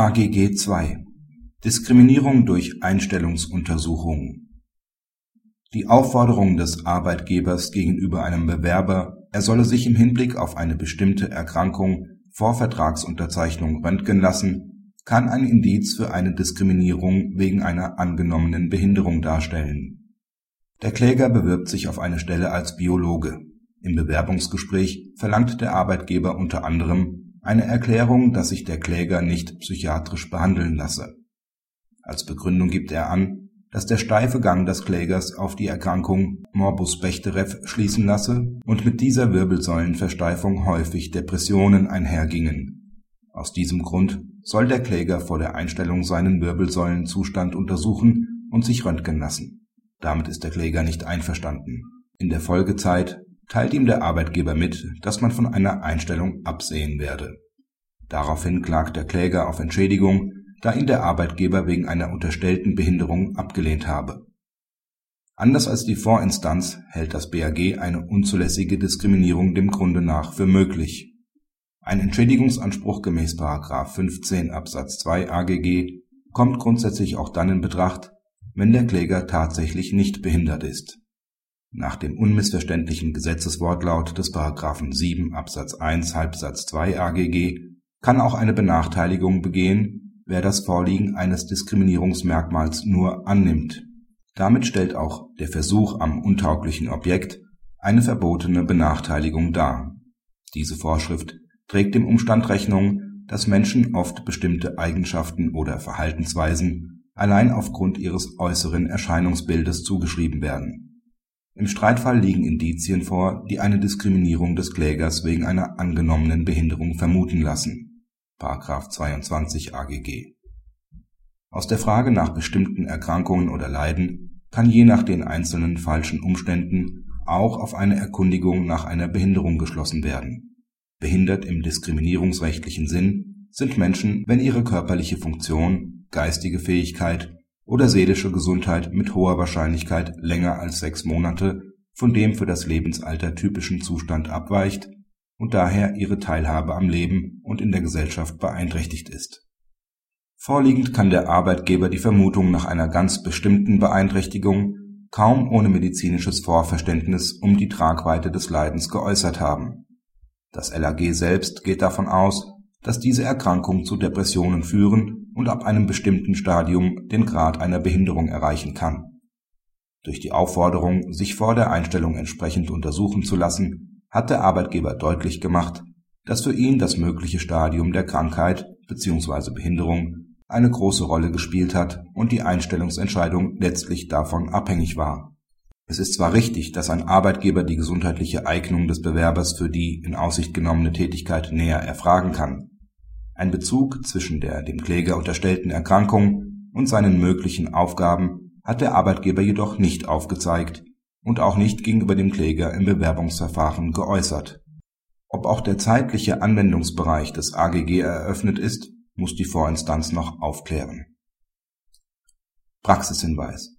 AGG II Diskriminierung durch Einstellungsuntersuchung Die Aufforderung des Arbeitgebers gegenüber einem Bewerber, er solle sich im Hinblick auf eine bestimmte Erkrankung vor Vertragsunterzeichnung röntgen lassen, kann ein Indiz für eine Diskriminierung wegen einer angenommenen Behinderung darstellen. Der Kläger bewirbt sich auf eine Stelle als Biologe. Im Bewerbungsgespräch verlangt der Arbeitgeber unter anderem eine Erklärung, dass sich der Kläger nicht psychiatrisch behandeln lasse. Als Begründung gibt er an, dass der steife Gang des Klägers auf die Erkrankung Morbus Bechterew schließen lasse und mit dieser Wirbelsäulenversteifung häufig Depressionen einhergingen. Aus diesem Grund soll der Kläger vor der Einstellung seinen Wirbelsäulenzustand untersuchen und sich röntgen lassen. Damit ist der Kläger nicht einverstanden. In der Folgezeit teilt ihm der Arbeitgeber mit, dass man von einer Einstellung absehen werde. Daraufhin klagt der Kläger auf Entschädigung, da ihn der Arbeitgeber wegen einer unterstellten Behinderung abgelehnt habe. Anders als die Vorinstanz hält das BAG eine unzulässige Diskriminierung dem Grunde nach für möglich. Ein Entschädigungsanspruch gemäß 15 Absatz 2 AGG kommt grundsätzlich auch dann in Betracht, wenn der Kläger tatsächlich nicht behindert ist nach dem unmissverständlichen Gesetzeswortlaut des § 7 Absatz 1 Halbsatz 2 AGG kann auch eine Benachteiligung begehen, wer das Vorliegen eines Diskriminierungsmerkmals nur annimmt. Damit stellt auch der Versuch am untauglichen Objekt eine verbotene Benachteiligung dar. Diese Vorschrift trägt dem Umstand Rechnung, dass Menschen oft bestimmte Eigenschaften oder Verhaltensweisen allein aufgrund ihres äußeren Erscheinungsbildes zugeschrieben werden im Streitfall liegen Indizien vor, die eine Diskriminierung des Klägers wegen einer angenommenen Behinderung vermuten lassen (§ 22 AGG). Aus der Frage nach bestimmten Erkrankungen oder Leiden kann je nach den einzelnen falschen Umständen auch auf eine Erkundigung nach einer Behinderung geschlossen werden. Behindert im diskriminierungsrechtlichen Sinn sind Menschen, wenn ihre körperliche Funktion, geistige Fähigkeit oder seelische Gesundheit mit hoher Wahrscheinlichkeit länger als sechs Monate von dem für das Lebensalter typischen Zustand abweicht und daher ihre Teilhabe am Leben und in der Gesellschaft beeinträchtigt ist. Vorliegend kann der Arbeitgeber die Vermutung nach einer ganz bestimmten Beeinträchtigung kaum ohne medizinisches Vorverständnis um die Tragweite des Leidens geäußert haben. Das LAG selbst geht davon aus, dass diese Erkrankung zu Depressionen führen und ab einem bestimmten Stadium den Grad einer Behinderung erreichen kann. Durch die Aufforderung, sich vor der Einstellung entsprechend untersuchen zu lassen, hat der Arbeitgeber deutlich gemacht, dass für ihn das mögliche Stadium der Krankheit bzw. Behinderung eine große Rolle gespielt hat und die Einstellungsentscheidung letztlich davon abhängig war. Es ist zwar richtig, dass ein Arbeitgeber die gesundheitliche Eignung des Bewerbers für die in Aussicht genommene Tätigkeit näher erfragen kann ein Bezug zwischen der dem Kläger unterstellten Erkrankung und seinen möglichen Aufgaben hat der Arbeitgeber jedoch nicht aufgezeigt und auch nicht gegenüber dem Kläger im Bewerbungsverfahren geäußert. Ob auch der zeitliche Anwendungsbereich des AGG eröffnet ist, muss die Vorinstanz noch aufklären. Praxishinweis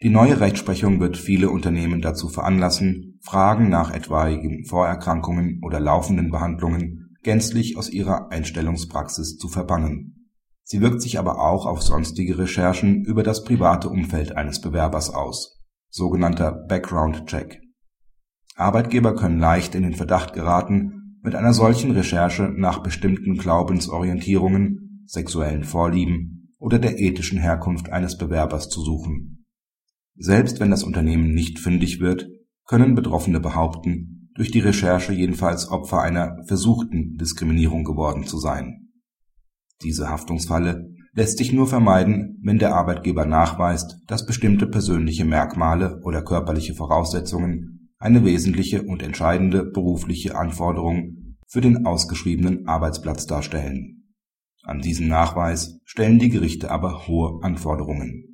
Die neue Rechtsprechung wird viele Unternehmen dazu veranlassen, Fragen nach etwaigen Vorerkrankungen oder laufenden Behandlungen gänzlich aus ihrer Einstellungspraxis zu verbannen. Sie wirkt sich aber auch auf sonstige Recherchen über das private Umfeld eines Bewerbers aus sogenannter Background Check. Arbeitgeber können leicht in den Verdacht geraten, mit einer solchen Recherche nach bestimmten Glaubensorientierungen, sexuellen Vorlieben oder der ethischen Herkunft eines Bewerbers zu suchen. Selbst wenn das Unternehmen nicht fündig wird, können Betroffene behaupten durch die Recherche jedenfalls Opfer einer versuchten Diskriminierung geworden zu sein. Diese Haftungsfalle lässt sich nur vermeiden, wenn der Arbeitgeber nachweist, dass bestimmte persönliche Merkmale oder körperliche Voraussetzungen eine wesentliche und entscheidende berufliche Anforderung für den ausgeschriebenen Arbeitsplatz darstellen. An diesen Nachweis stellen die Gerichte aber hohe Anforderungen